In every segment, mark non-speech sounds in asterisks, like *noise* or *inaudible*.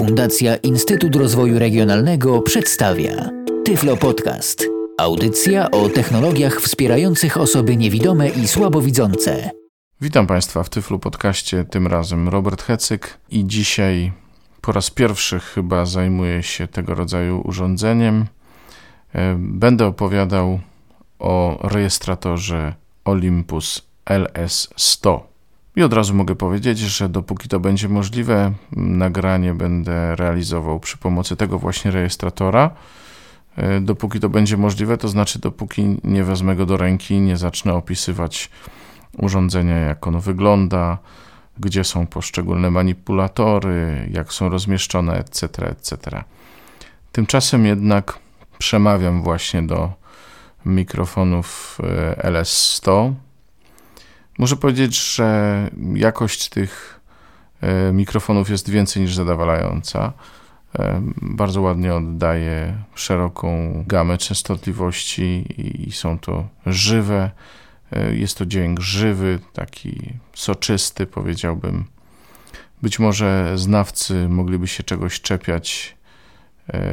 Fundacja Instytut Rozwoju Regionalnego przedstawia Tyflo Podcast. Audycja o technologiach wspierających osoby niewidome i słabowidzące. Witam Państwa w Tyflu Podcaście, tym razem Robert Hecyk i dzisiaj po raz pierwszy chyba zajmuję się tego rodzaju urządzeniem. E, będę opowiadał o rejestratorze Olympus LS100. I od razu mogę powiedzieć, że dopóki to będzie możliwe, nagranie będę realizował przy pomocy tego właśnie rejestratora. E, dopóki to będzie możliwe, to znaczy dopóki nie wezmę go do ręki, nie zacznę opisywać urządzenia, jak ono wygląda, gdzie są poszczególne manipulatory, jak są rozmieszczone, etc., etc. Tymczasem jednak przemawiam właśnie do mikrofonów e, LS100 Muszę powiedzieć, że jakość tych e, mikrofonów jest więcej niż zadowalająca. E, bardzo ładnie oddaje szeroką gamę częstotliwości i są to żywe. E, jest to dźwięk żywy, taki soczysty, powiedziałbym. Być może znawcy mogliby się czegoś czepiać,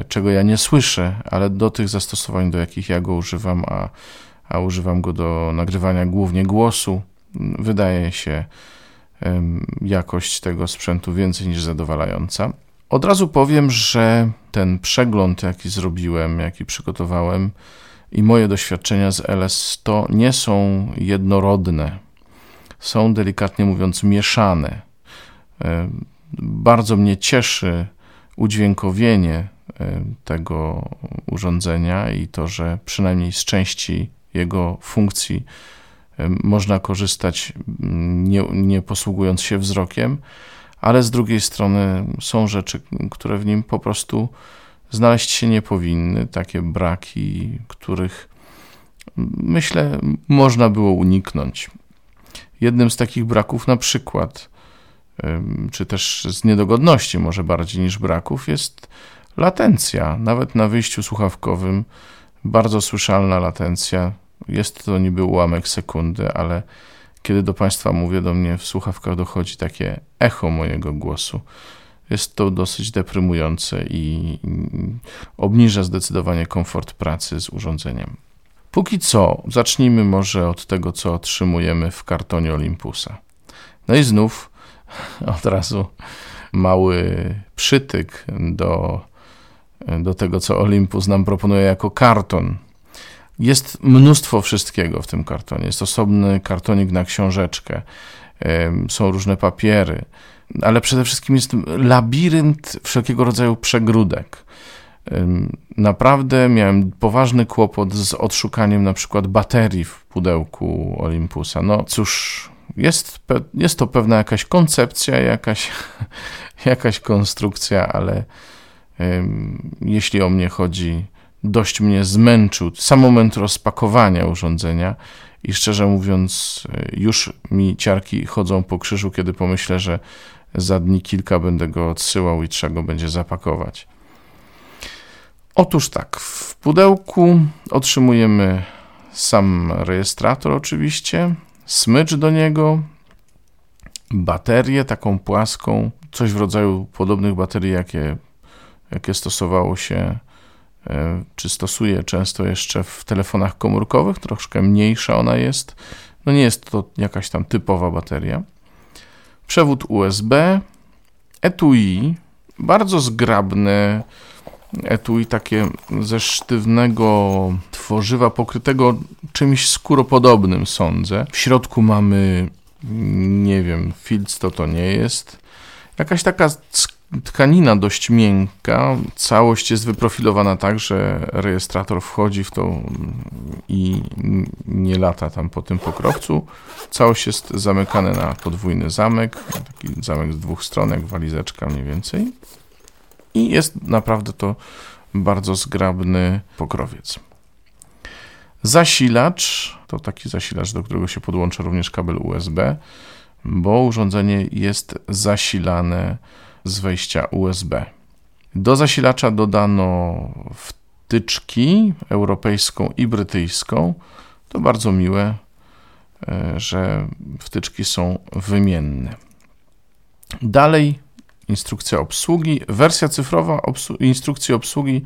czego ja nie słyszę, ale do tych zastosowań, do jakich ja go używam, a, a używam go do nagrywania głównie głosu, wydaje się jakość tego sprzętu więcej niż zadowalająca. Od razu powiem, że ten przegląd, jaki zrobiłem, jaki przygotowałem i moje doświadczenia z LS100 nie są jednorodne. Są delikatnie mówiąc mieszane. Bardzo mnie cieszy udźwiękowienie tego urządzenia i to, że przynajmniej z części jego funkcji można korzystać nie, nie posługując się wzrokiem, ale z drugiej strony są rzeczy, które w nim po prostu znaleźć się nie powinny, takie braki, których myślę można było uniknąć. Jednym z takich braków, na przykład, czy też z niedogodności, może bardziej niż braków, jest latencja. Nawet na wyjściu słuchawkowym bardzo słyszalna latencja jest to niby ułamek sekundy, ale kiedy do Państwa mówię, do mnie w słuchawkach dochodzi takie echo mojego głosu. Jest to dosyć deprymujące i obniża zdecydowanie komfort pracy z urządzeniem. Póki co, zacznijmy może od tego, co otrzymujemy w kartonie Olympusa. No i znów *laughs* od razu mały przytyk do, do tego, co Olympus nam proponuje jako karton jest mnóstwo wszystkiego w tym kartonie. Jest osobny kartonik na książeczkę, są różne papiery, ale przede wszystkim jest labirynt wszelkiego rodzaju przegródek. Naprawdę miałem poważny kłopot z odszukaniem na przykład baterii w pudełku Olympusa. No cóż, jest, jest to pewna jakaś koncepcja, jakaś, *laughs* jakaś konstrukcja, ale jeśli o mnie chodzi, dość mnie zmęczył sam moment rozpakowania urządzenia i szczerze mówiąc, już mi ciarki chodzą po krzyżu, kiedy pomyślę, że za dni kilka będę go odsyłał i trzeba go będzie zapakować. Otóż tak, w pudełku otrzymujemy sam rejestrator, oczywiście, smycz do niego, baterię taką płaską, coś w rodzaju podobnych baterii, jakie, jakie stosowało się E, czy stosuję często jeszcze w telefonach komórkowych, troszkę mniejsza ona jest. No nie jest to jakaś tam typowa bateria. Przewód USB, etui, bardzo zgrabne etui takie ze sztywnego tworzywa pokrytego czymś skóropodobnym sądzę. W środku mamy, nie wiem, filc to to nie jest. Jakaś taka tkanina dość miękka. Całość jest wyprofilowana tak, że rejestrator wchodzi w to i nie lata tam po tym pokrowcu. Całość jest zamykana na podwójny zamek, taki zamek z dwóch stron, jak walizeczka mniej więcej. I jest naprawdę to bardzo zgrabny pokrowiec. Zasilacz to taki zasilacz, do którego się podłącza również kabel USB, bo urządzenie jest zasilane z wejścia USB. Do zasilacza dodano wtyczki europejską i brytyjską. To bardzo miłe, e, że wtyczki są wymienne. Dalej instrukcja obsługi. Wersja cyfrowa instrukcji obsługi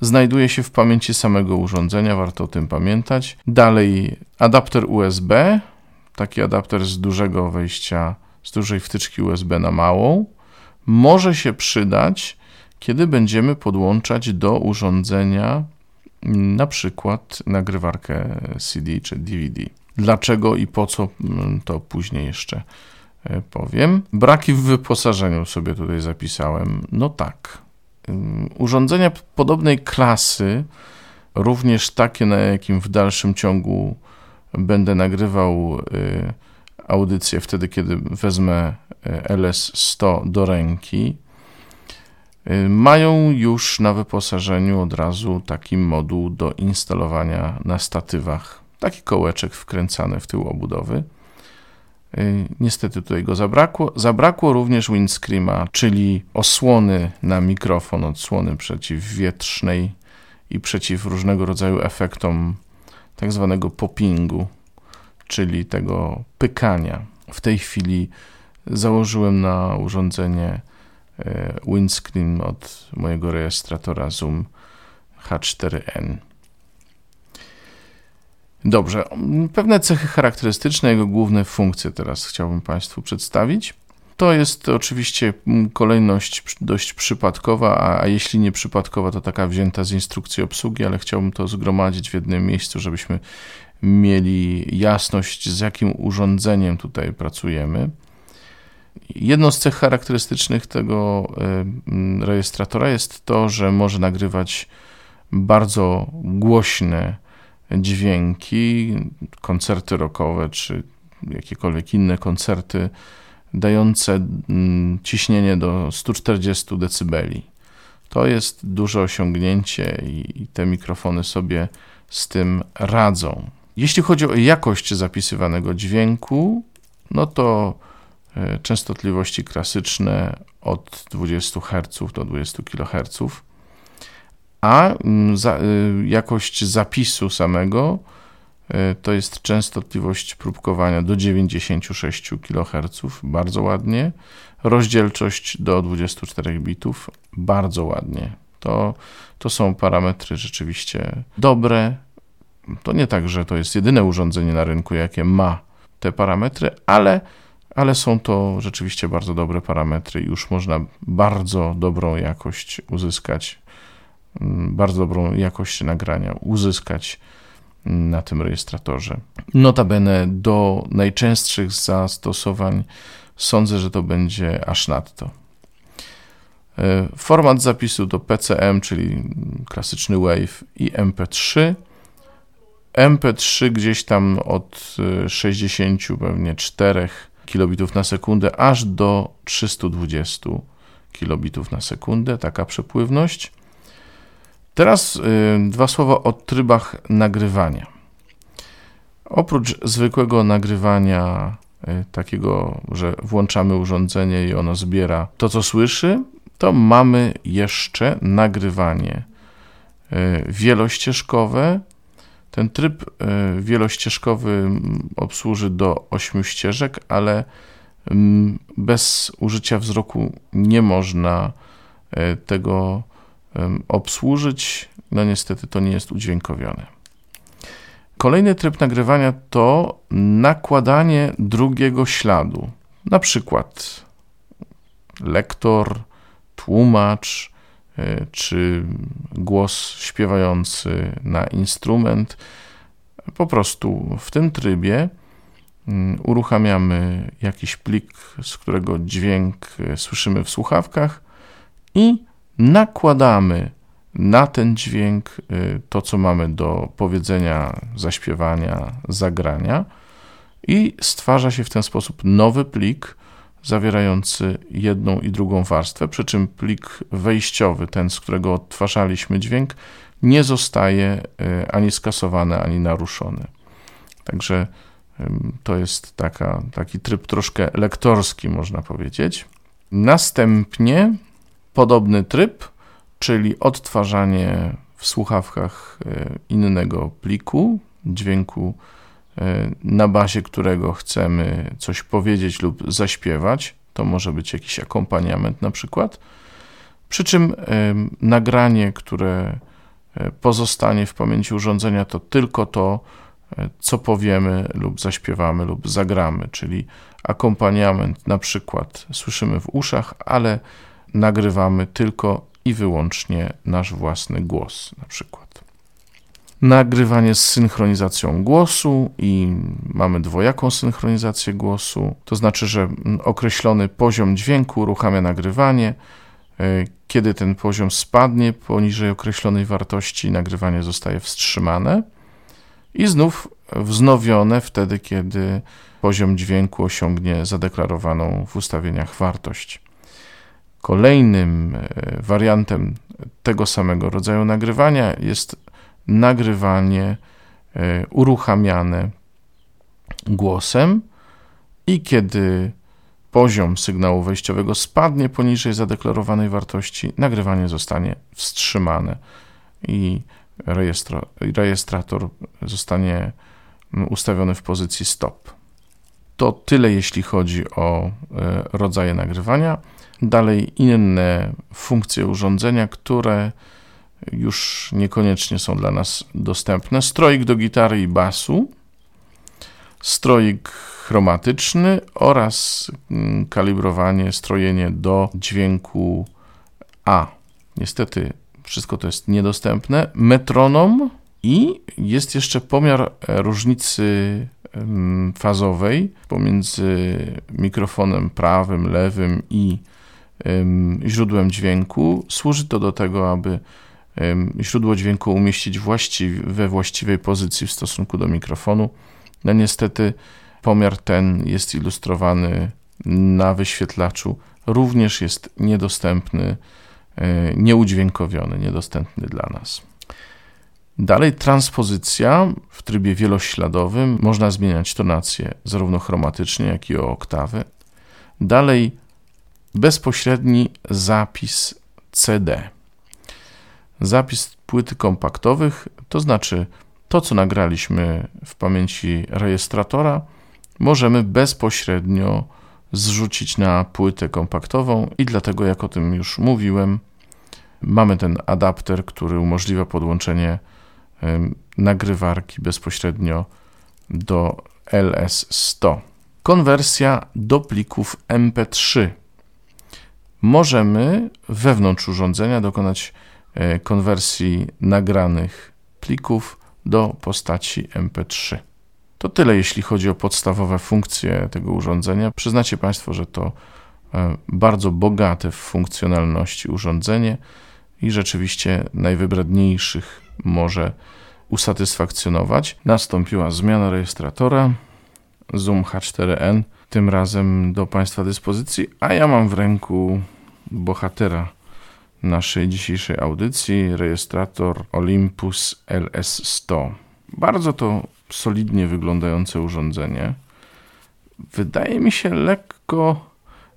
znajduje się w pamięci samego urządzenia, warto o tym pamiętać. Dalej adapter USB, taki adapter z dużego wejścia, z dużej wtyczki USB na małą, może się przydać, kiedy będziemy podłączać do urządzenia na przykład nagrywarkę CD czy DVD. Dlaczego i po co, mm, to później jeszcze e, powiem. Braki w wyposażeniu sobie tutaj zapisałem. No tak. Mm, urządzenia podobnej klasy, również takie, na jakim w dalszym ciągu będę nagrywał y, audycję wtedy, kiedy wezmę LS100 do ręki, y, mają już na wyposażeniu od razu taki moduł do instalowania na statywach. Taki kołeczek wkręcany w tył obudowy. Niestety tutaj go zabrakło. Zabrakło również windscreena, czyli osłony na mikrofon, odsłony przeciwwietrznej i przeciw różnego rodzaju efektom tak zwanego poppingu, czyli tego pykania. W tej chwili założyłem na urządzenie e, windscreen od mojego rejestratora Zoom H4n. Dobrze, pewne cechy charakterystyczne, jego główne funkcje teraz chciałbym Państwu przedstawić. To jest oczywiście kolejność dość przypadkowa, a jeśli nie przypadkowa, to taka wzięta z instrukcji obsługi, ale chciałbym to zgromadzić w jednym miejscu, żebyśmy mieli jasność, z jakim urządzeniem tutaj pracujemy. Jedną z cech charakterystycznych tego rejestratora jest to, że może nagrywać bardzo głośne dźwięki, koncerty rockowe czy jakiekolwiek inne koncerty dające mm, ciśnienie do 140 dB. To jest duże osiągnięcie i te mikrofony sobie z tym radzą. Jeśli chodzi o jakość zapisywanego dźwięku, no to częstotliwości klasyczne od 20 Hz do 20 kHz, a mm, za, e, jakość zapisu samego E, to jest częstotliwość próbkowania do 96 kHz, bardzo ładnie. Rozdzielczość do 24 bitów, bardzo ładnie. To, to są parametry rzeczywiście dobre. To nie tak, że to jest jedyne urządzenie na rynku, jakie ma te parametry, ale, ale są to rzeczywiście bardzo dobre parametry. Już można bardzo dobrą jakość uzyskać, mm, bardzo dobrą jakość nagrania uzyskać na tym rejestratorze. Notabene do najczęstszych zastosowań sądzę, że to będzie aż nadto. E, format zapisu to PCM, czyli klasyczny WAV i MP3. MP3 gdzieś tam od 60 pewnie 4 kilobitów na sekundę aż do 320 kilobitów na sekundę, taka przepływność. Teraz y, dwa słowa o trybach nagrywania. Oprócz zwykłego nagrywania, y, takiego, że włączamy urządzenie i ono zbiera to, co słyszy, to mamy jeszcze nagrywanie y, wielościeżkowe. Ten tryb wielościeżkowy obsłuży do 8 ścieżek, ale bez użycia wzroku nie można tego obsłużyć. No niestety to nie jest udźwiękowione. Kolejny tryb nagrywania to nakładanie drugiego śladu. Na przykład lektor, tłumacz e, czy głos śpiewający na instrument. Po prostu w tym trybie mm, uruchamiamy jakiś plik, z którego dźwięk e, słyszymy w słuchawkach i nakładamy na ten dźwięk y, to, co mamy do powiedzenia, zaśpiewania, zagrania i stwarza się w ten sposób nowy plik zawierający jedną i drugą warstwę, przy czym plik wejściowy, ten, z którego odtwarzaliśmy dźwięk, nie zostaje y, ani skasowany, ani naruszony. Także to jest taka, taki tryb troszkę lektorski, można powiedzieć. Następnie podobny tryb, czyli odtwarzanie w słuchawkach e, innego pliku, dźwięku, e, na bazie którego chcemy coś powiedzieć lub zaśpiewać. to może być jakiś akompaniament na przykład. Przy czym nagranie, które e, pozostanie w pamięci urządzenia, to tylko to, e, co powiemy lub zaśpiewamy lub zagramy, czyli akompaniament na przykład słyszymy w uszach, ale nagrywamy tylko i wyłącznie nasz własny głos na przykład. Nagrywanie z synchronizacją głosu i mamy dwojaką synchronizację głosu, to znaczy, że określony poziom dźwięku uruchamia nagrywanie. E, kiedy ten poziom spadnie poniżej określonej wartości, nagrywanie zostaje wstrzymane i znów wznowione wtedy, kiedy poziom dźwięku osiągnie zadeklarowaną w ustawieniach wartość. Kolejnym e, wariantem tego samego rodzaju nagrywania jest nagrywanie e, uruchamiane głosem i kiedy poziom sygnału wejściowego spadnie poniżej zadeklarowanej wartości, nagrywanie zostanie wstrzymane i rejestrator zostanie ustawiony w pozycji stop. To tyle, jeśli chodzi o e, rodzaje nagrywania. Dalej inne funkcje urządzenia, które już niekoniecznie są dla nas dostępne. Stroik do gitary i basu, stroik chromatyczny oraz mm, kalibrowanie, strojenie do dźwięku A. Niestety wszystko to jest niedostępne. Metronom i jest jeszcze pomiar różnicy fazowej pomiędzy mikrofonem prawym, lewym i źródłem dźwięku. Służy to do tego, aby źródło dźwięku umieścić właściwie, we właściwej pozycji w stosunku do mikrofonu. No niestety pomiar ten jest ilustrowany na wyświetlaczu, również jest niedostępny, e, nieudźwiękowiony, niedostępny dla nas. Dalej transpozycja w trybie wielośladowym. Można zmieniać tonację zarówno chromatycznie, jak i o oktawy. Dalej bezpośredni zapis CD. Zapis płyty kompaktowych, to znaczy to, co nagraliśmy w pamięci rejestratora, możemy bezpośrednio zrzucić na płytę kompaktową i dlatego, jak o tym już mówiłem, mamy ten adapter, który umożliwia podłączenie nagrywarki bezpośrednio do LS100. Konwersja do plików MP3. Możemy wewnątrz urządzenia dokonać konwersji nagranych plików do postaci MP3. To tyle, jeśli chodzi o podstawowe funkcje tego urządzenia. Przyznacie Państwo, że to e, bardzo bogate w funkcjonalności urządzenie i rzeczywiście najwybredniejszych może usatysfakcjonować. Nastąpiła zmiana rejestratora Zoom H4n, tym razem do Państwa dyspozycji, a ja mam w ręku bohatera naszej dzisiejszej audycji, rejestrator Olympus LS100. Bardzo to solidnie wyglądające urządzenie. Wydaje mi się lekko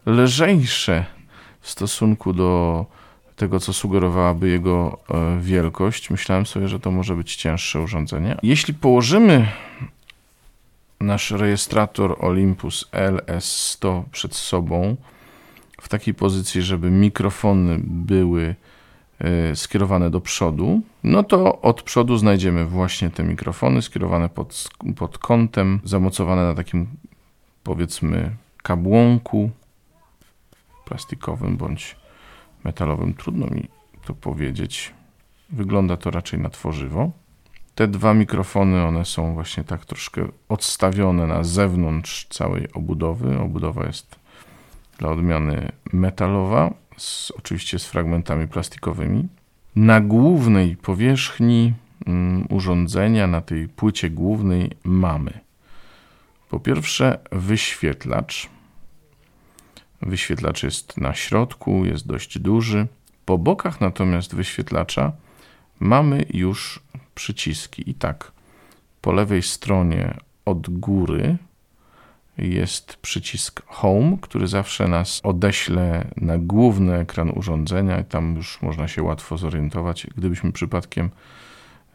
lżejsze w stosunku do tego, co sugerowałaby jego e, wielkość. Myślałem sobie, że to może być cięższe urządzenie. Jeśli położymy nasz rejestrator Olympus LS100 przed sobą w takiej pozycji, żeby mikrofony były e, skierowane do przodu, no to od przodu znajdziemy właśnie te mikrofony skierowane pod, pod kątem, zamocowane na takim powiedzmy kabłonku plastikowym bądź metalowym. Trudno mi to powiedzieć. Wygląda to raczej na tworzywo. Te dwa mikrofony, one są właśnie tak troszkę odstawione na zewnątrz całej obudowy. Obudowa jest dla odmiany metalowa, z, oczywiście z fragmentami plastikowymi. Na głównej powierzchni mm, urządzenia, na tej płycie głównej mamy po pierwsze wyświetlacz, Wyświetlacz jest na środku, jest dość duży. Po bokach natomiast wyświetlacza mamy już przyciski. I tak, po lewej stronie od góry jest przycisk Home, który zawsze nas odeśle na główny ekran urządzenia tam już można się łatwo zorientować, gdybyśmy przypadkiem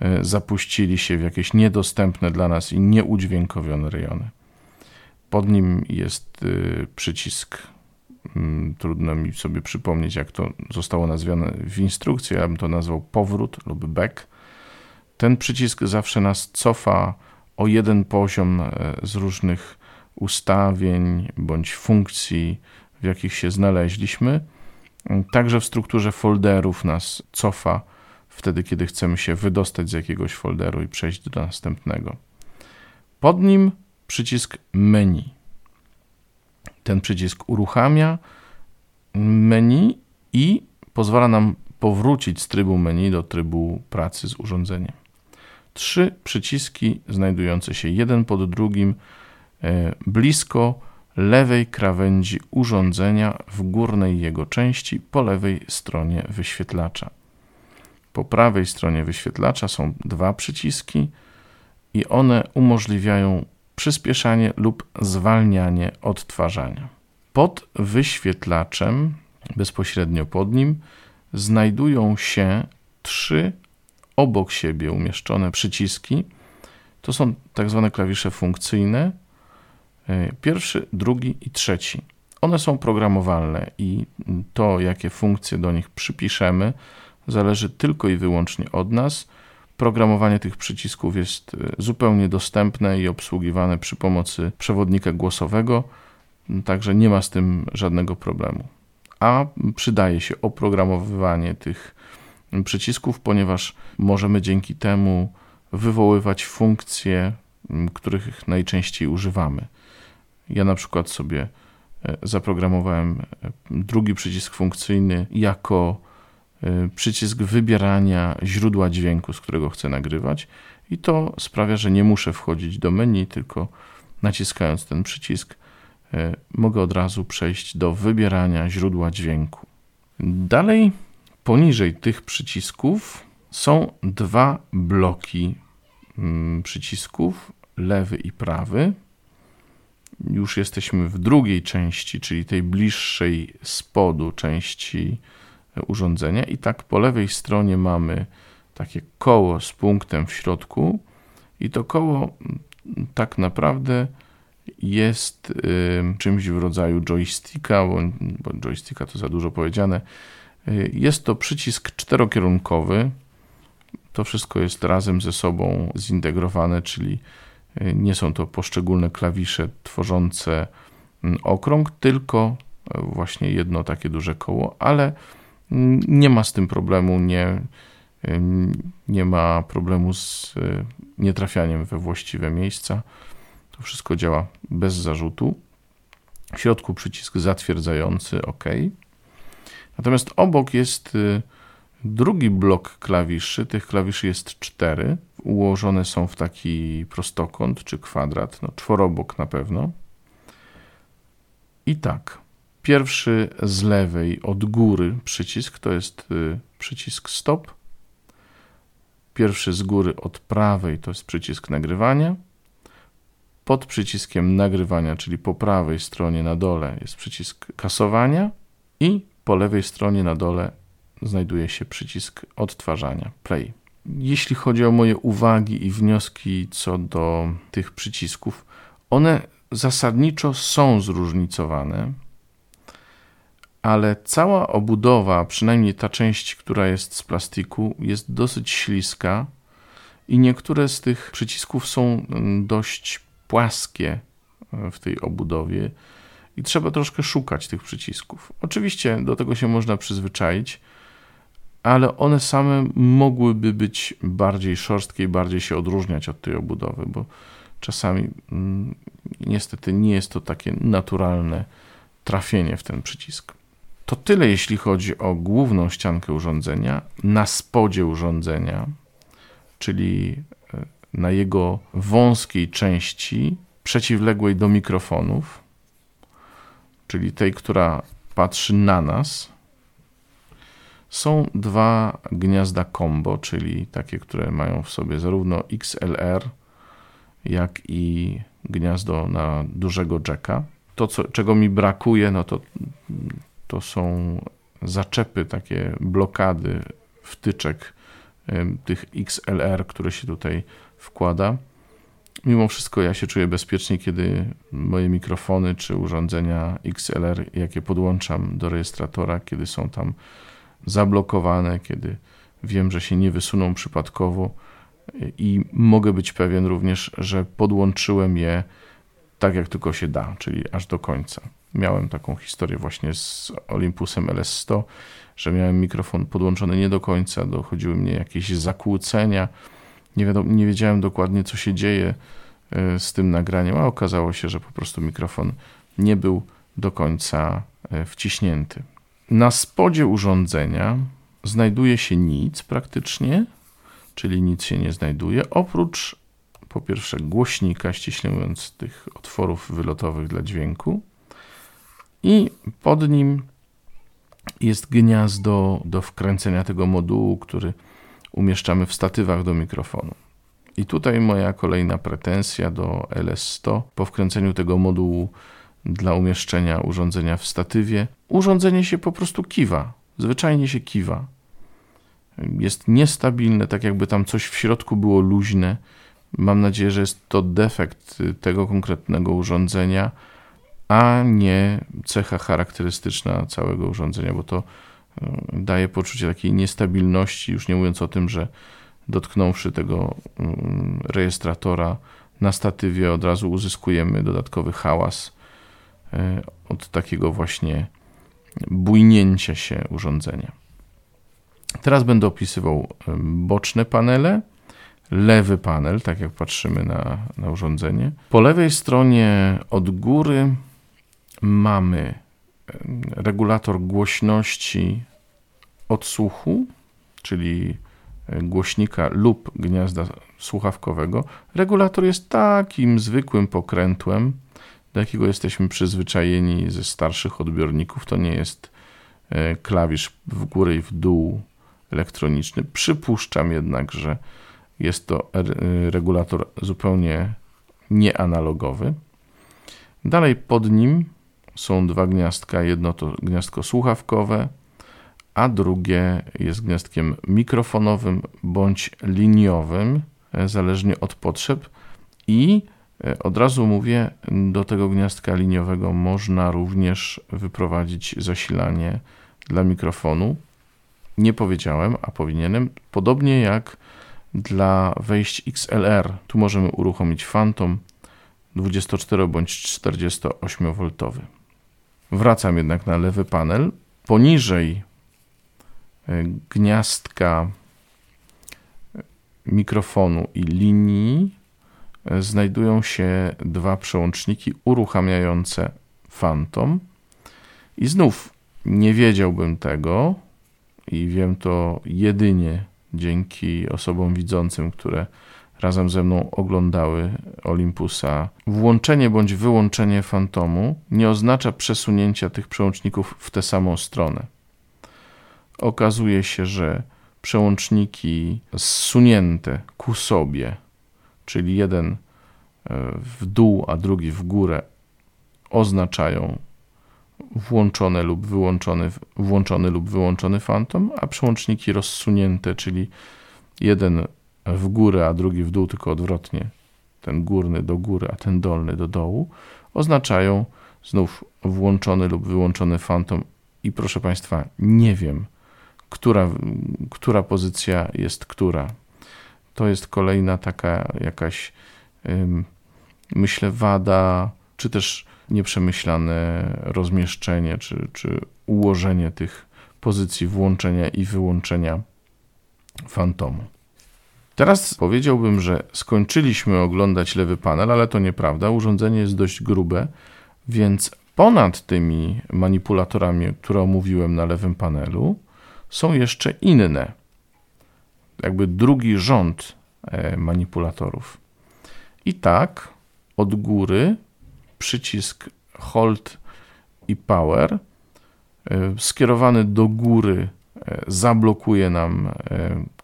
e, zapuścili się w jakieś niedostępne dla nas i nieudźwiękowione rejony. Pod nim jest e, przycisk mm, trudno mi sobie przypomnieć, jak to zostało nazwane w instrukcji, ja bym to nazwał powrót lub back. Ten przycisk zawsze nas cofa o jeden poziom e, z różnych ustawień bądź funkcji, w jakich się znaleźliśmy. Także w strukturze folderów nas cofa wtedy, kiedy chcemy się wydostać z jakiegoś folderu i przejść do następnego. Pod nim przycisk menu. Ten przycisk uruchamia menu i pozwala nam powrócić z trybu menu do trybu pracy z urządzeniem. Trzy przyciski znajdujące się jeden pod drugim blisko lewej krawędzi urządzenia w górnej jego części po lewej stronie wyświetlacza. Po prawej stronie wyświetlacza są dwa przyciski i one umożliwiają przyspieszanie lub zwalnianie odtwarzania. Pod wyświetlaczem, bezpośrednio pod nim, znajdują się trzy obok siebie umieszczone przyciski. To są tak zwane klawisze funkcyjne. E, pierwszy, drugi i trzeci. One są programowalne i to, jakie funkcje do nich przypiszemy, zależy tylko i wyłącznie od nas. Programowanie tych przycisków jest e, zupełnie dostępne i obsługiwane przy pomocy przewodnika głosowego, także nie ma z tym żadnego problemu. A przydaje się oprogramowywanie tych przycisków, ponieważ możemy dzięki temu wywoływać funkcje, których najczęściej używamy. Ja na przykład sobie e, zaprogramowałem e, drugi przycisk funkcyjny jako e, przycisk wybierania źródła dźwięku, z którego chcę nagrywać, i to sprawia, że nie muszę wchodzić do menu, tylko naciskając ten przycisk, mogę od razu przejść do wybierania źródła dźwięku. Dalej, poniżej tych przycisków są dwa bloki mm, przycisków, lewy i prawy już jesteśmy w drugiej części, czyli tej bliższej spodu części urządzenia, i tak po lewej stronie mamy takie koło z punktem w środku, i to koło tak naprawdę jest y, czymś w rodzaju joysticka, bo, bo joysticka to za dużo powiedziane. Y, jest to przycisk czterokierunkowy. To wszystko jest razem ze sobą zintegrowane, czyli nie są to poszczególne klawisze tworzące mm, okrąg, tylko e, właśnie jedno takie duże koło, ale mm, nie ma z tym problemu, nie, nie ma problemu z e, nietrafianiem we właściwe miejsca. To wszystko działa bez zarzutu. W środku przycisk zatwierdzający OK. Natomiast obok jest e, drugi blok klawiszy. Tych klawiszy jest cztery ułożone są w taki prostokąt czy kwadrat, no czworobok na pewno. I tak, pierwszy z lewej od góry przycisk to jest y, przycisk stop. Pierwszy z góry od prawej to jest przycisk nagrywania. Pod przyciskiem nagrywania, czyli po prawej stronie na dole jest przycisk kasowania i po lewej stronie na dole znajduje się przycisk odtwarzania play. Jeśli chodzi o moje uwagi i wnioski co do tych przycisków, one zasadniczo są zróżnicowane, ale cała obudowa, przynajmniej ta część, która jest z plastiku, jest dosyć śliska i niektóre z tych przycisków są mm, dość płaskie e, w tej obudowie i trzeba troszkę szukać tych przycisków. Oczywiście do tego się można przyzwyczaić ale one same mogłyby być bardziej szorstkie i bardziej się odróżniać od tej obudowy, bo czasami mm, niestety nie jest to takie naturalne trafienie w ten przycisk. To tyle, jeśli chodzi o główną ściankę urządzenia. Na spodzie urządzenia, czyli e, na jego wąskiej części, przeciwległej do mikrofonów, czyli tej, która patrzy na nas, są dwa gniazda combo, czyli takie, które mają w sobie zarówno XLR, jak i gniazdo na dużego jacka. To, co, czego mi brakuje, no to, to są zaczepy, takie blokady wtyczek tych XLR, które się tutaj wkłada. mimo wszystko ja się czuję bezpiecznie, kiedy moje mikrofony czy urządzenia XLR, jakie podłączam do rejestratora, kiedy są tam zablokowane, kiedy wiem, że się nie wysuną przypadkowo i mogę być pewien również, że podłączyłem je tak, jak tylko się da, czyli aż do końca. Miałem taką historię właśnie z Olympusem LS100, że miałem mikrofon podłączony nie do końca, dochodziły mnie jakieś zakłócenia. Nie, wiadomo, nie wiedziałem dokładnie, co się dzieje e, z tym nagraniem, a okazało się, że po prostu mikrofon nie był do końca e, wciśnięty. Na spodzie urządzenia znajduje się nic praktycznie, czyli nic się nie znajduje, oprócz po pierwsze głośnika, ściśle mówiąc, tych otworów wylotowych dla dźwięku, i pod nim jest gniazdo do wkręcenia tego modułu, który umieszczamy w statywach do mikrofonu. I tutaj moja kolejna pretensja do LS100 po wkręceniu tego modułu dla umieszczenia urządzenia w statywie. Urządzenie się po prostu kiwa, zwyczajnie się kiwa. Jest niestabilne, tak jakby tam coś w środku było luźne. Mam nadzieję, że jest to defekt tego konkretnego urządzenia a nie cecha charakterystyczna całego urządzenia, bo to e, daje poczucie takiej niestabilności, już nie mówiąc o tym, że dotknąwszy tego mm, rejestratora na statywie od razu uzyskujemy dodatkowy hałas od takiego właśnie bujnięcia się urządzenia. Teraz będę opisywał e, boczne panele, lewy panel, tak jak patrzymy na, na urządzenie. Po lewej stronie od góry mamy regulator głośności odsłuchu, czyli e, głośnika lub gniazda słuchawkowego. Regulator jest takim zwykłym pokrętłem, do jakiego jesteśmy przyzwyczajeni ze starszych odbiorników. To nie jest e, klawisz w górę i w dół elektroniczny. Przypuszczam jednak, że jest to e, regulator zupełnie nieanalogowy. Dalej pod nim są dwa gniazdka. Jedno to gniazdko słuchawkowe, a drugie jest gniazdkiem mikrofonowym bądź liniowym, e, zależnie od potrzeb. I od razu mówię, do tego gniazdka liniowego można również wyprowadzić zasilanie dla mikrofonu. Nie powiedziałem, a powinienem. Podobnie jak dla wejść XLR. Tu możemy uruchomić Phantom 24 bądź 48 V. Wracam jednak na lewy panel. Poniżej e, gniazdka e, mikrofonu i linii e, znajdują się dwa przełączniki uruchamiające Phantom. I znów nie wiedziałbym tego i wiem to jedynie dzięki osobom widzącym, które razem ze mną oglądały Olympusa. Włączenie bądź wyłączenie fantomu nie oznacza przesunięcia tych przełączników w tę samą stronę. Okazuje się, że przełączniki zsunięte ku sobie, czyli jeden e, w dół, a drugi w górę, oznaczają włączone lub wyłączony, włączony lub wyłączony fantom, a przełączniki rozsunięte, czyli jeden w górę, a drugi w dół, tylko odwrotnie, ten górny do góry, a ten dolny do dołu, oznaczają znów włączony lub wyłączony fantom. I proszę Państwa, nie wiem, która, która pozycja jest która. To jest kolejna taka jakaś, myślę, wada, czy też nieprzemyślane rozmieszczenie, czy, czy ułożenie tych pozycji włączenia i wyłączenia fantomu. Teraz powiedziałbym, że skończyliśmy oglądać lewy panel, ale to nieprawda. Urządzenie jest dość grube, więc ponad tymi manipulatorami, które omówiłem na lewym panelu, są jeszcze inne. Jakby drugi rząd e, manipulatorów. I tak od góry przycisk Hold i Power e, skierowany do góry e, zablokuje nam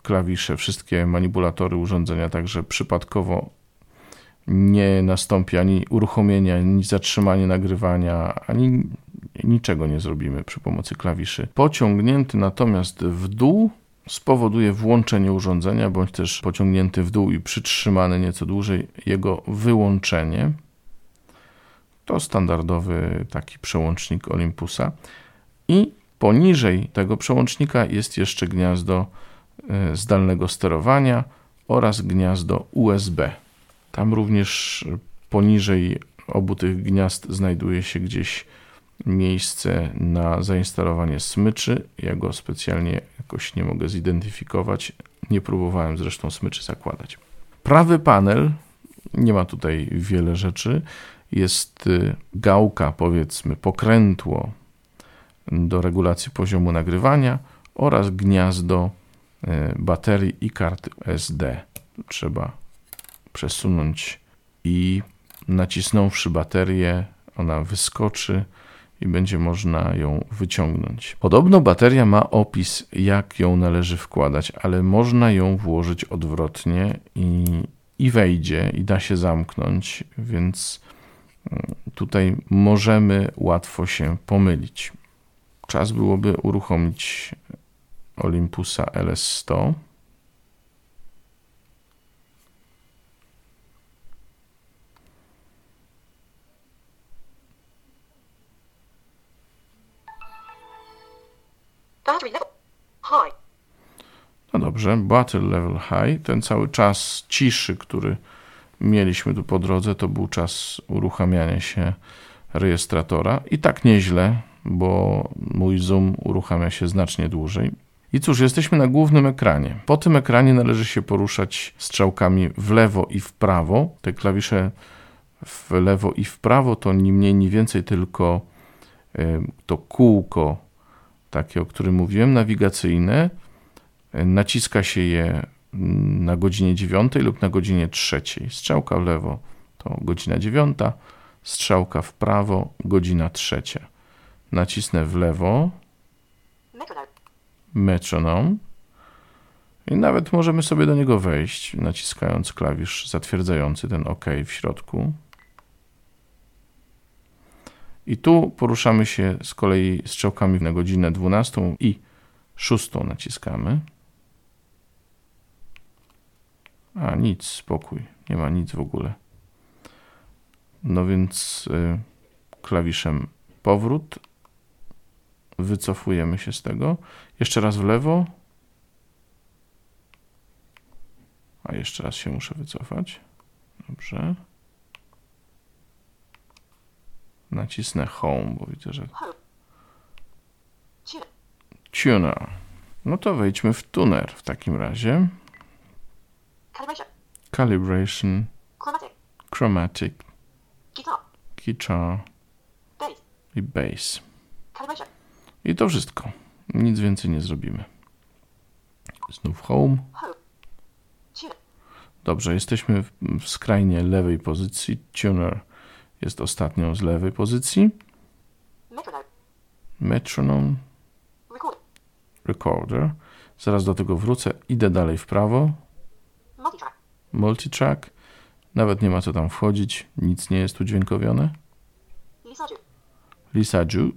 klawisze, wszystkie manipulatory urządzenia, także przypadkowo nie nastąpi ani uruchomienie, ani zatrzymanie nagrywania, ani niczego nie zrobimy przy pomocy klawiszy. Pociągnięty natomiast w dół spowoduje włączenie urządzenia, bądź też pociągnięty w dół i przytrzymany nieco dłużej jego wyłączenie. To standardowy taki przełącznik Olympusa. I poniżej tego przełącznika jest jeszcze gniazdo e, zdalnego sterowania oraz gniazdo USB. Tam również poniżej obu tych gniazd znajduje się gdzieś miejsce na zainstalowanie smyczy. Ja go specjalnie jakoś nie mogę zidentyfikować. Nie próbowałem zresztą smyczy zakładać. Prawy panel, nie ma tutaj wiele rzeczy. Jest y, gałka, powiedzmy, pokrętło do regulacji poziomu nagrywania oraz gniazdo y, baterii i karty SD. Trzeba przesunąć i nacisnąwszy baterię, ona wyskoczy i będzie można ją wyciągnąć. Podobno bateria ma opis, jak ją należy wkładać, ale można ją włożyć odwrotnie i, i wejdzie, i da się zamknąć, więc mm, tutaj możemy łatwo się pomylić. Czas byłoby uruchomić Olympusa LS100. Battery level high. No dobrze, battery level high. Ten cały czas ciszy, który mieliśmy tu po drodze, to był czas uruchamiania się rejestratora. I tak nieźle, bo mój zoom uruchamia się znacznie dłużej. I cóż, jesteśmy na głównym ekranie. Po tym ekranie należy się poruszać strzałkami w lewo i w prawo. Te klawisze w lewo i w prawo to ni mniej, ni więcej tylko y, to kółko takie, o którym mówiłem, nawigacyjne. Naciska się je na godzinie 9 lub na godzinie 3. Strzałka w lewo to godzina 9, strzałka w prawo godzina 3. Nacisnę w lewo metronom i nawet możemy sobie do niego wejść, naciskając klawisz zatwierdzający ten OK w środku. I tu poruszamy się z kolei strzałkami na godzinę 12 i 6 naciskamy. A nic, spokój, nie ma nic w ogóle. No więc y, klawiszem powrót wycofujemy się z tego. Jeszcze raz w lewo. A jeszcze raz się muszę wycofać. Dobrze. Nacisnę Home, bo widzę, że. Tuner. No to wejdźmy w tuner w takim razie. Calibration. Chromatic. Guitar. I Bass. I to wszystko. Nic więcej nie zrobimy. Znów Home. Dobrze, jesteśmy w skrajnie lewej pozycji. Tuner jest ostatnią z lewej pozycji. Metronome. Recorder. Zaraz do tego wrócę. Idę dalej w prawo. Multitrack. Nawet nie ma co tam wchodzić. Nic nie jest udźwiękowione. Lisa Ju.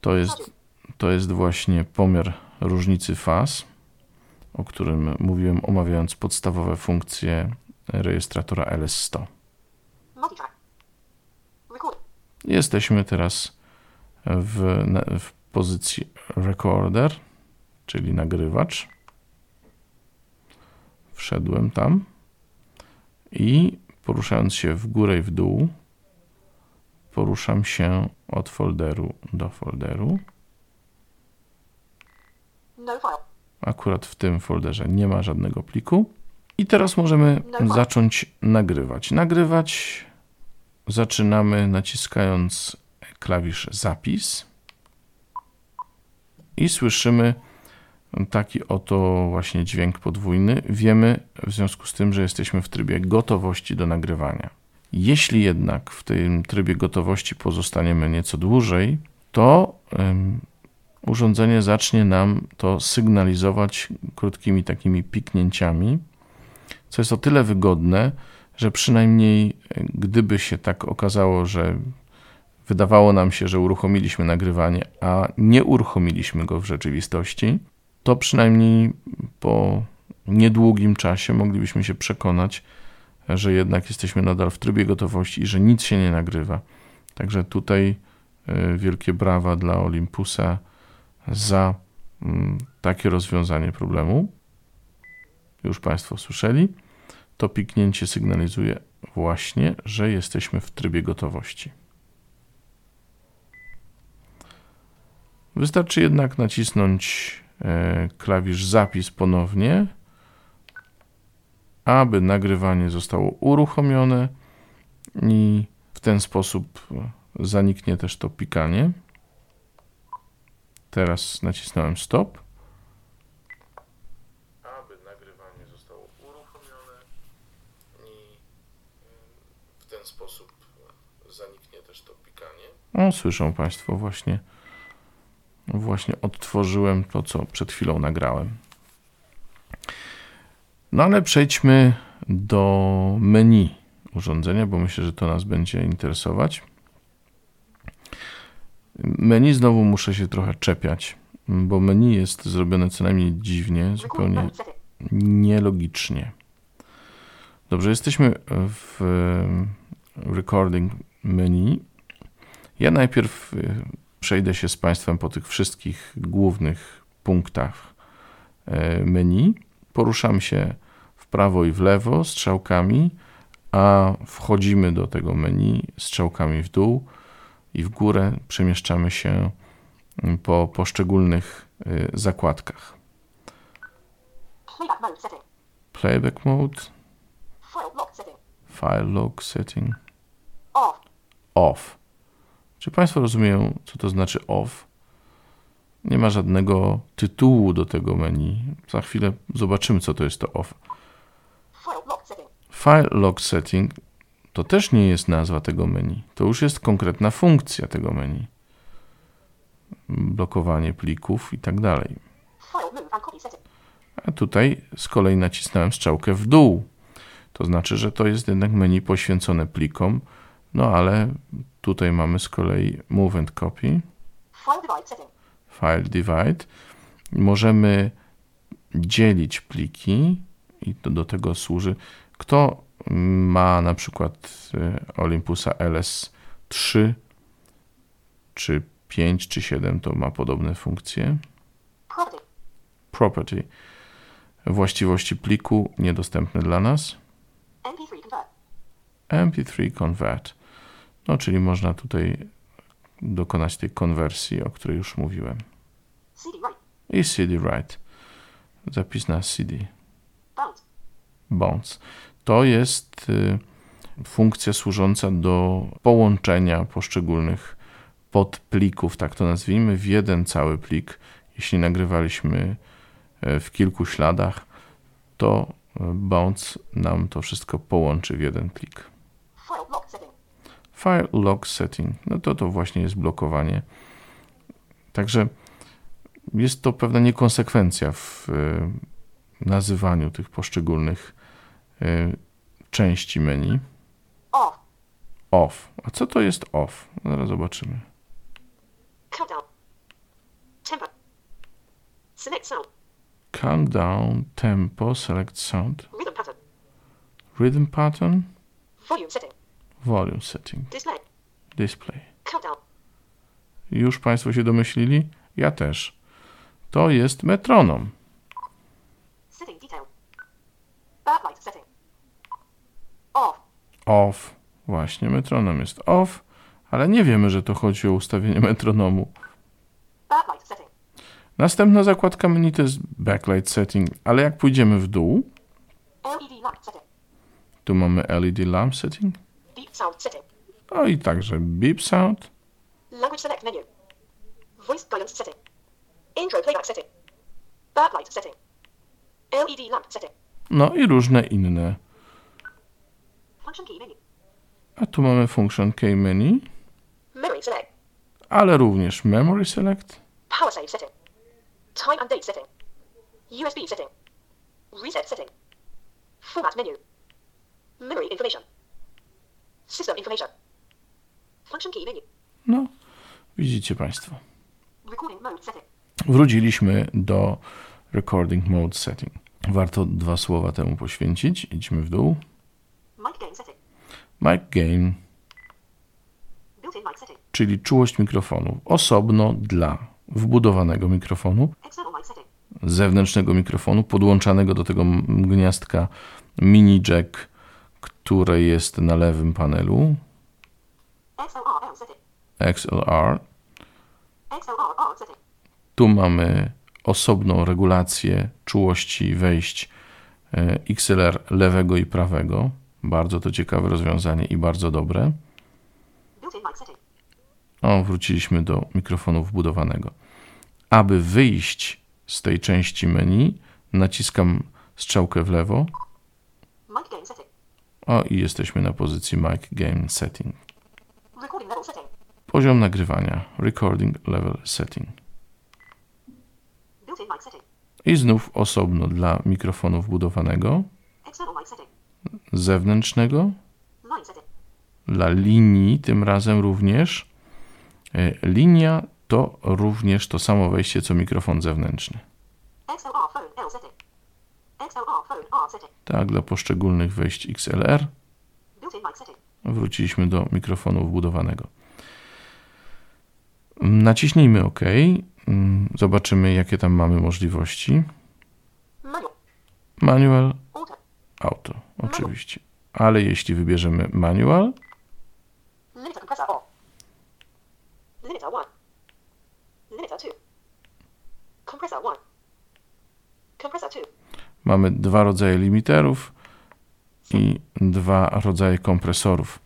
To jest, to jest właśnie pomiar różnicy faz, o którym mówiłem omawiając podstawowe funkcje rejestratora LS100. Multitrack. Recorder. Jesteśmy teraz w, w pozycji recorder, czyli nagrywacz. Wszedłem tam i poruszając się w górę i w dół, poruszam się od folderu do folderu. Akurat w tym folderze nie ma żadnego pliku. I teraz możemy zacząć nagrywać. Nagrywać zaczynamy naciskając klawisz zapis i słyszymy taki oto właśnie dźwięk podwójny. Wiemy w związku z tym, że jesteśmy w trybie gotowości do nagrywania. Jeśli jednak w tym trybie gotowości pozostaniemy nieco dłużej, to urządzenie zacznie nam to sygnalizować krótkimi takimi piknięciami, co jest o tyle wygodne, że przynajmniej e, gdyby się tak okazało, że wydawało nam się, że uruchomiliśmy nagrywanie, a nie uruchomiliśmy go w rzeczywistości, to przynajmniej po niedługim czasie moglibyśmy się przekonać, że jednak jesteśmy nadal w trybie gotowości i że nic się nie nagrywa. Także tutaj y, wielkie brawa dla Olympusa za mm, takie rozwiązanie problemu. Już Państwo słyszeli. To piknięcie sygnalizuje właśnie, że jesteśmy w trybie gotowości. Wystarczy jednak nacisnąć e, klawisz zapis ponownie, aby nagrywanie zostało uruchomione i w ten sposób zaniknie też to pikanie. Teraz nacisnąłem stop. Aby nagrywanie zostało uruchomione i w ten sposób zaniknie też to pikanie. O, słyszą Państwo właśnie właśnie odtworzyłem to, co przed chwilą nagrałem. No ale przejdźmy do menu urządzenia, bo myślę, że to nas będzie interesować. Menu znowu muszę się trochę czepiać, bo menu jest zrobione co najmniej dziwnie, zupełnie nielogicznie. Dobrze, jesteśmy w recording menu. Ja najpierw Przejdę się z Państwem po tych wszystkich głównych punktach e, menu. Poruszam się w prawo i w lewo strzałkami, a wchodzimy do tego menu strzałkami w dół i w górę przemieszczamy się mm, po poszczególnych e, zakładkach. Playback mode file log setting, Off. off. Czy Państwo rozumieją, co to znaczy off? Nie ma żadnego tytułu do tego menu. Za chwilę zobaczymy, co to jest to off. File log setting to też nie jest nazwa tego menu. To już jest konkretna funkcja tego menu. Blokowanie plików i tak dalej. A tutaj z kolei nacisnąłem strzałkę w dół. To znaczy, że to jest jednak menu poświęcone plikom, no ale tutaj mamy z kolei Move and Copy, File divide setting. File Divide. Możemy dzielić pliki i to do tego służy. Kto ma na przykład y, Olympusa LS3 czy 5 czy 7 to ma podobne funkcje. Property. Property. Właściwości pliku niedostępne dla nas. MP3 convert. MP3 Convert. No, czyli można tutaj dokonać tej konwersji, o której już mówiłem. I CD Write. Zapis na CD. Bounce. Bounce. To jest y, funkcja służąca do połączenia poszczególnych podplików, tak to nazwijmy, w jeden cały plik. Jeśli nagrywaliśmy e, w kilku śladach, to e, Bounce nam to wszystko połączy w jeden plik. File lock setting. No to to właśnie jest blokowanie. Także jest to pewna niekonsekwencja w y, nazywaniu tych poszczególnych y, części menu. Off. Off. A co to jest off? Zaraz zobaczymy. Countdown. Tempo. Select sound. Countdown, tempo, select sound, Rhythm pattern. rhythm pattern, Volume setting. Volume setting, Display. Już Państwo się domyślili? Ja też. To jest metronom. Off. Właśnie, metronom jest off, ale nie wiemy, że to chodzi o ustawienie *laughs* metronomu. Następna zakładka menu to jest backlight setting, ale jak pójdziemy w dół, setting. tu mamy LED lamp setting, sound setting. no i także beep sound, Language select menu. Voice guidance setting. Intro playback setting. Backlight setting. LED lamp setting. no i różne inne. Function key menu. A tu mamy function key menu, Memory select. ale również memory select, Power save setting. Time and date setting. USB setting. Reset setting. Format menu. Memory information. System information. Function key menu. no widzicie Państwo. Recording mode setting. Wróciliśmy do Recording Mode Setting. Warto dwa słowa temu poświęcić. Idźmy w dół. Mic gain setting. Mic Gain, czyli czułość mikrofonu. Osobno dla wbudowanego mikrofonu, zewnętrznego mikrofonu, podłączanego do tego gniazdka mini jack, które jest na lewym panelu. XLR. Tu mamy osobną regulację czułości wejść e, XLR lewego i prawego. Bardzo to ciekawe rozwiązanie i bardzo dobre. O, wróciliśmy do mikrofonu wbudowanego. Aby wyjść z tej części menu, naciskam strzałkę w lewo. O, i jesteśmy na pozycji Mic Gain Setting. Poziom nagrywania. Recording Level Setting. I znów osobno dla mikrofonu wbudowanego, zewnętrznego, dla linii tym razem również. E, Linia to również to samo wejście co mikrofon zewnętrzny. XLR phone L setting. XLR phone R setting. Tak, dla poszczególnych wejść XLR wróciliśmy do mikrofonu wbudowanego. Naciśnijmy OK. Zobaczymy, jakie tam mamy możliwości. Manual. Auto. oczywiście. Ale jeśli wybierzemy manual, Limiter compressor off. Limiter 1. Limiter 2. Compressor 1. Compressor 2. mamy dwa rodzaje limiterów i dwa rodzaje kompresorów.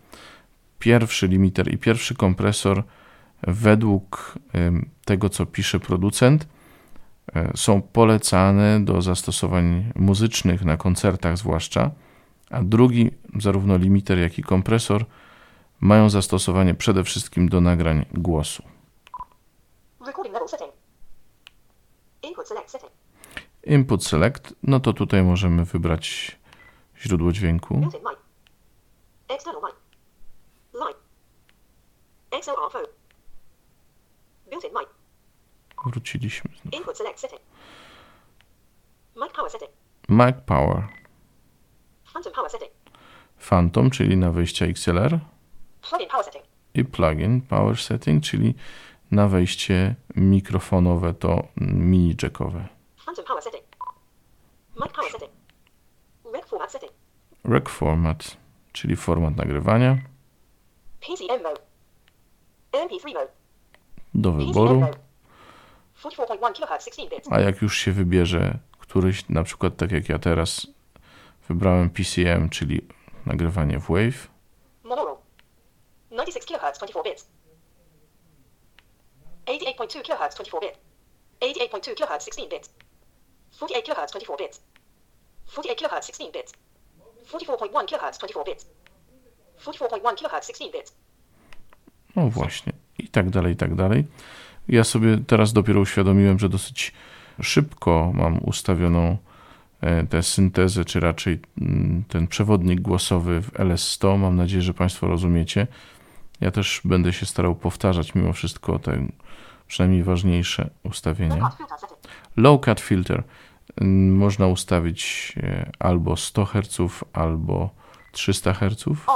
Pierwszy limiter i pierwszy kompresor, według tego, co pisze producent, e, są polecane do zastosowań muzycznych na koncertach, zwłaszcza, a drugi, zarówno limiter, jak i kompresor, mają zastosowanie przede wszystkim do nagrań głosu. Recording level setting. Input select setting. Input Select, no to tutaj możemy wybrać źródło dźwięku. Wróciliśmy. znów. Input select setting. Mic power. Phantom czyli na wejście XLR i Plugin Power Setting, czyli na wejście mikrofonowe to mini jackowe. Phantom power setting. Mic power setting. Rec format setting. Rec Format, czyli format nagrywania PCM mode. MP3 mode. do wyboru, mode. 44.1 kHz 16 bits. a jak już się wybierze któryś, na przykład tak jak ja teraz wybrałem PCM, czyli nagrywanie w Wave, Monaural. 96 kHz 24 bits. 88.2 kHz 24 bit. 88.2 kHz 16 bits. 48 kHz 24 bits. 48 kHz 16 bits. 44.1 kHz 24 bits. 44.1 kHz 16 bits. No właśnie, i tak dalej, i tak dalej. Ja sobie teraz dopiero uświadomiłem, że dosyć szybko mam ustawioną e, tę syntezę, czy raczej mm, ten przewodnik głosowy w LS100. Mam nadzieję, że Państwo rozumiecie. Ja też będę się starał powtarzać mimo wszystko te przynajmniej ważniejsze ustawienia. Low cut filter mm, można ustawić e, albo 100 Hz, albo 300 Hz. Off.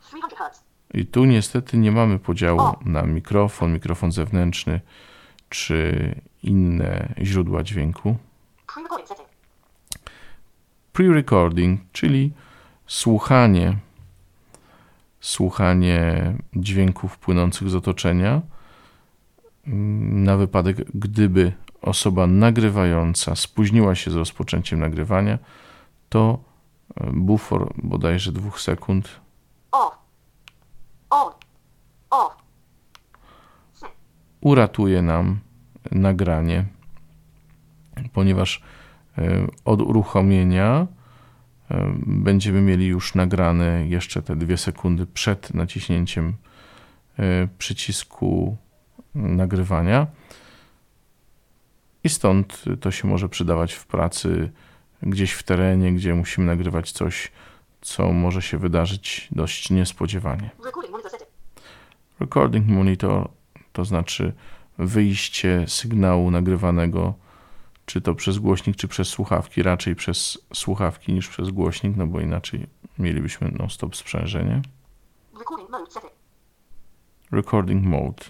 300 Hz. I tu niestety nie mamy podziału na mikrofon, mikrofon zewnętrzny czy inne źródła dźwięku. Pre-recording, czyli słuchanie, słuchanie dźwięków płynących z otoczenia mm, na wypadek, gdyby osoba nagrywająca spóźniła się z rozpoczęciem nagrywania, to e, bufor bodajże dwóch sekund. On. Off. Set. uratuje nam nagranie, ponieważ e, od uruchomienia e, będziemy mieli już nagrane jeszcze te dwie sekundy przed naciśnięciem przycisku nagrywania. I stąd to się może przydawać w pracy gdzieś w terenie, gdzie musimy nagrywać coś, co może się wydarzyć dość niespodziewanie. Recording monitor to znaczy wyjście sygnału nagrywanego czy to przez głośnik, czy przez słuchawki, raczej przez słuchawki niż przez głośnik, no bo inaczej mielibyśmy non-stop sprzężenie. Recording mode.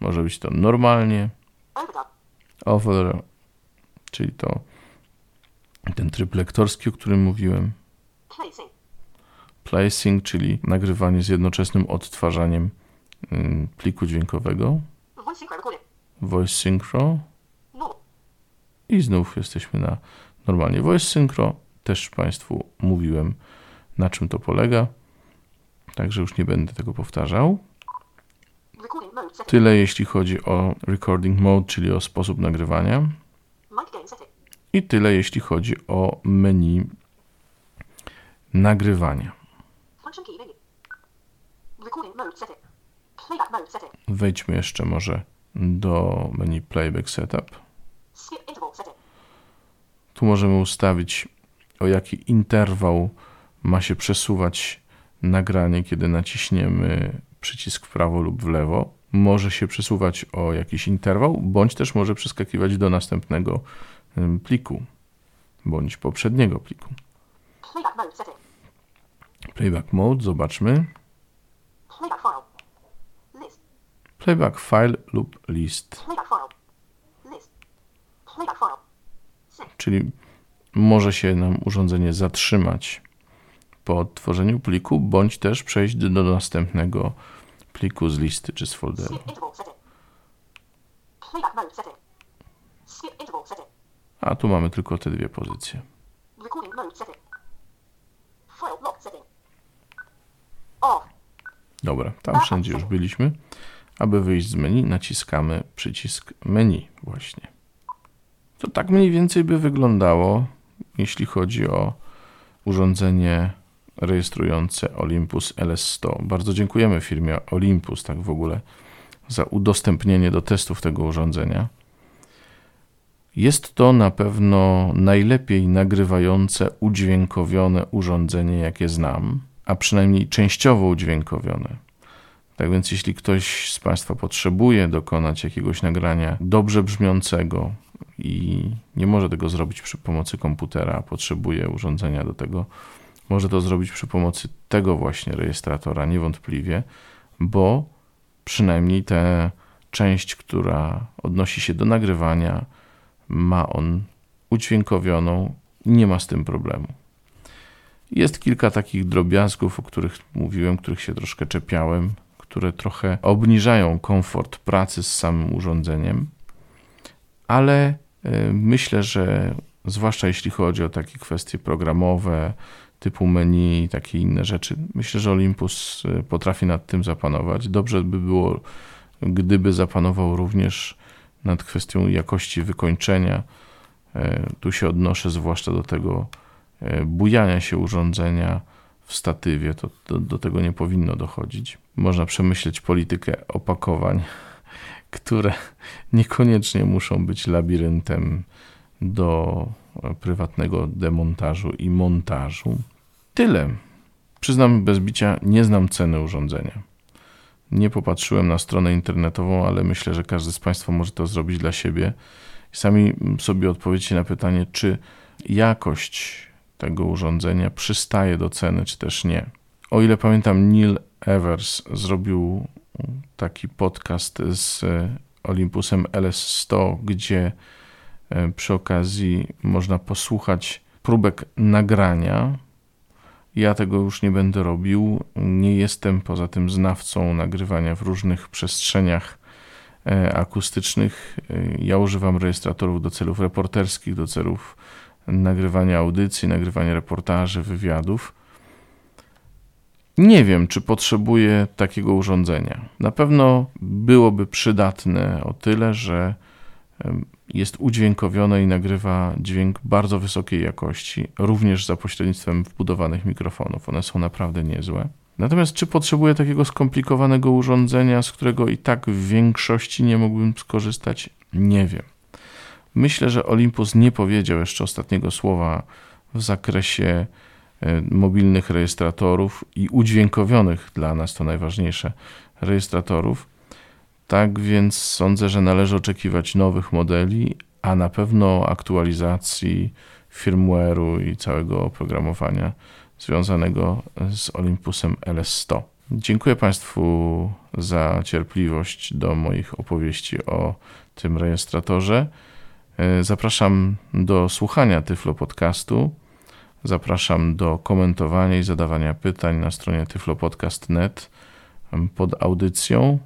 Może być to normalnie. Over, czyli to ten tryb lektorski, o którym mówiłem. Placing. Placing, czyli nagrywanie z jednoczesnym odtwarzaniem ym, pliku dźwiękowego. Voice synchro recording. Voice synchro. Normal. I znów jesteśmy na normalnie voice synchro. Też Państwu mówiłem, na czym to polega. Także już nie będę tego powtarzał. Tyle jeśli chodzi o recording mode, czyli o sposób nagrywania. I tyle jeśli chodzi o menu nagrywania. Wejdźmy jeszcze może do menu playback setup. Tu możemy ustawić o jaki interwał ma się przesuwać nagranie, kiedy naciśniemy przycisk w prawo lub w lewo. Może się przesuwać o jakiś interwał, bądź też może przeskakiwać do następnego pliku, bądź poprzedniego pliku. Playback mode zobaczmy. Playback file. Lub list, czyli może się nam urządzenie zatrzymać po odtworzeniu pliku, bądź też przejść do następnego pliku z listy czy z folderu. A tu mamy tylko te dwie pozycje. Dobra, tam wszędzie już byliśmy. Aby wyjść z menu, naciskamy przycisk menu właśnie. To tak mniej więcej by wyglądało, jeśli chodzi o urządzenie rejestrujące Olympus LS100. Bardzo dziękujemy firmie Olympus tak w ogóle za udostępnienie do testów tego urządzenia. Jest to na pewno najlepiej nagrywające, udźwiękowione urządzenie, jakie znam, a przynajmniej częściowo udźwiękowione. Tak więc, jeśli ktoś z Państwa potrzebuje dokonać jakiegoś nagrania dobrze brzmiącego i nie może tego zrobić przy pomocy komputera, a potrzebuje urządzenia do tego, może to zrobić przy pomocy tego właśnie rejestratora, niewątpliwie, bo przynajmniej tę część, która odnosi się do nagrywania, ma on udźwiękowioną i nie ma z tym problemu. Jest kilka takich drobiazgów, o których mówiłem, których się troszkę czepiałem, które trochę obniżają komfort pracy z samym urządzeniem, ale y, myślę, że zwłaszcza jeśli chodzi o takie kwestie programowe, typu menu i takie inne rzeczy, myślę, że Olympus y, potrafi nad tym zapanować. Dobrze by było, gdyby zapanował również nad kwestią jakości wykończenia. E, Tu się odnoszę zwłaszcza do tego e, bujania się urządzenia w statywie. To, do, do tego nie powinno dochodzić. Można przemyśleć politykę opakowań, *laughs* które niekoniecznie muszą być labiryntem do e, prywatnego demontażu i montażu. Tyle. Przyznam bez bicia, nie znam ceny urządzenia. Nie popatrzyłem na stronę internetową, ale myślę, że każdy z Państwa może to zrobić dla siebie. Sami sobie odpowiedzcie na pytanie, czy jakość tego urządzenia przystaje do ceny, czy też nie. O ile pamiętam, Neil Evers zrobił taki podcast z Olympusem LS100, gdzie e, przy okazji można posłuchać próbek nagrania. Ja tego już nie będę robił. Nie jestem poza tym znawcą nagrywania w różnych przestrzeniach e, akustycznych. E, Ja używam rejestratorów do celów reporterskich, do celów nagrywania audycji, nagrywania reportaży, wywiadów. Nie wiem, czy potrzebuję takiego urządzenia. Na pewno byłoby przydatne o tyle, że jest udźwiękowione i nagrywa dźwięk bardzo wysokiej jakości, również za pośrednictwem wbudowanych mikrofonów. One są naprawdę niezłe. Natomiast czy potrzebuję takiego skomplikowanego urządzenia, z którego i tak w większości nie mógłbym skorzystać? Nie wiem. Myślę, że Olympus nie powiedział jeszcze ostatniego słowa w zakresie e, mobilnych rejestratorów i udźwiękowionych dla nas to najważniejsze rejestratorów. Tak więc sądzę, że należy oczekiwać nowych modeli, a na pewno aktualizacji firmware'u i całego oprogramowania związanego z Olympusem LS100. Dziękuję Państwu za cierpliwość do moich opowieści o tym rejestratorze. Zapraszam do słuchania Tyflo Podcastu. Zapraszam do komentowania i zadawania pytań na stronie tyflopodcast.net pod audycją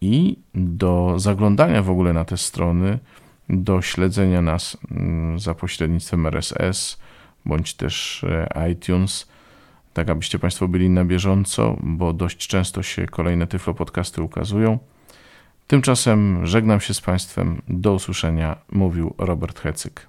i do zaglądania w ogóle na te strony, do śledzenia nas mm, za pośrednictwem RSS bądź też e, iTunes, tak abyście Państwo byli na bieżąco, bo dość często się kolejne Tyflo podcasty ukazują. Tymczasem żegnam się z Państwem. Do usłyszenia, mówił Robert Hecyk.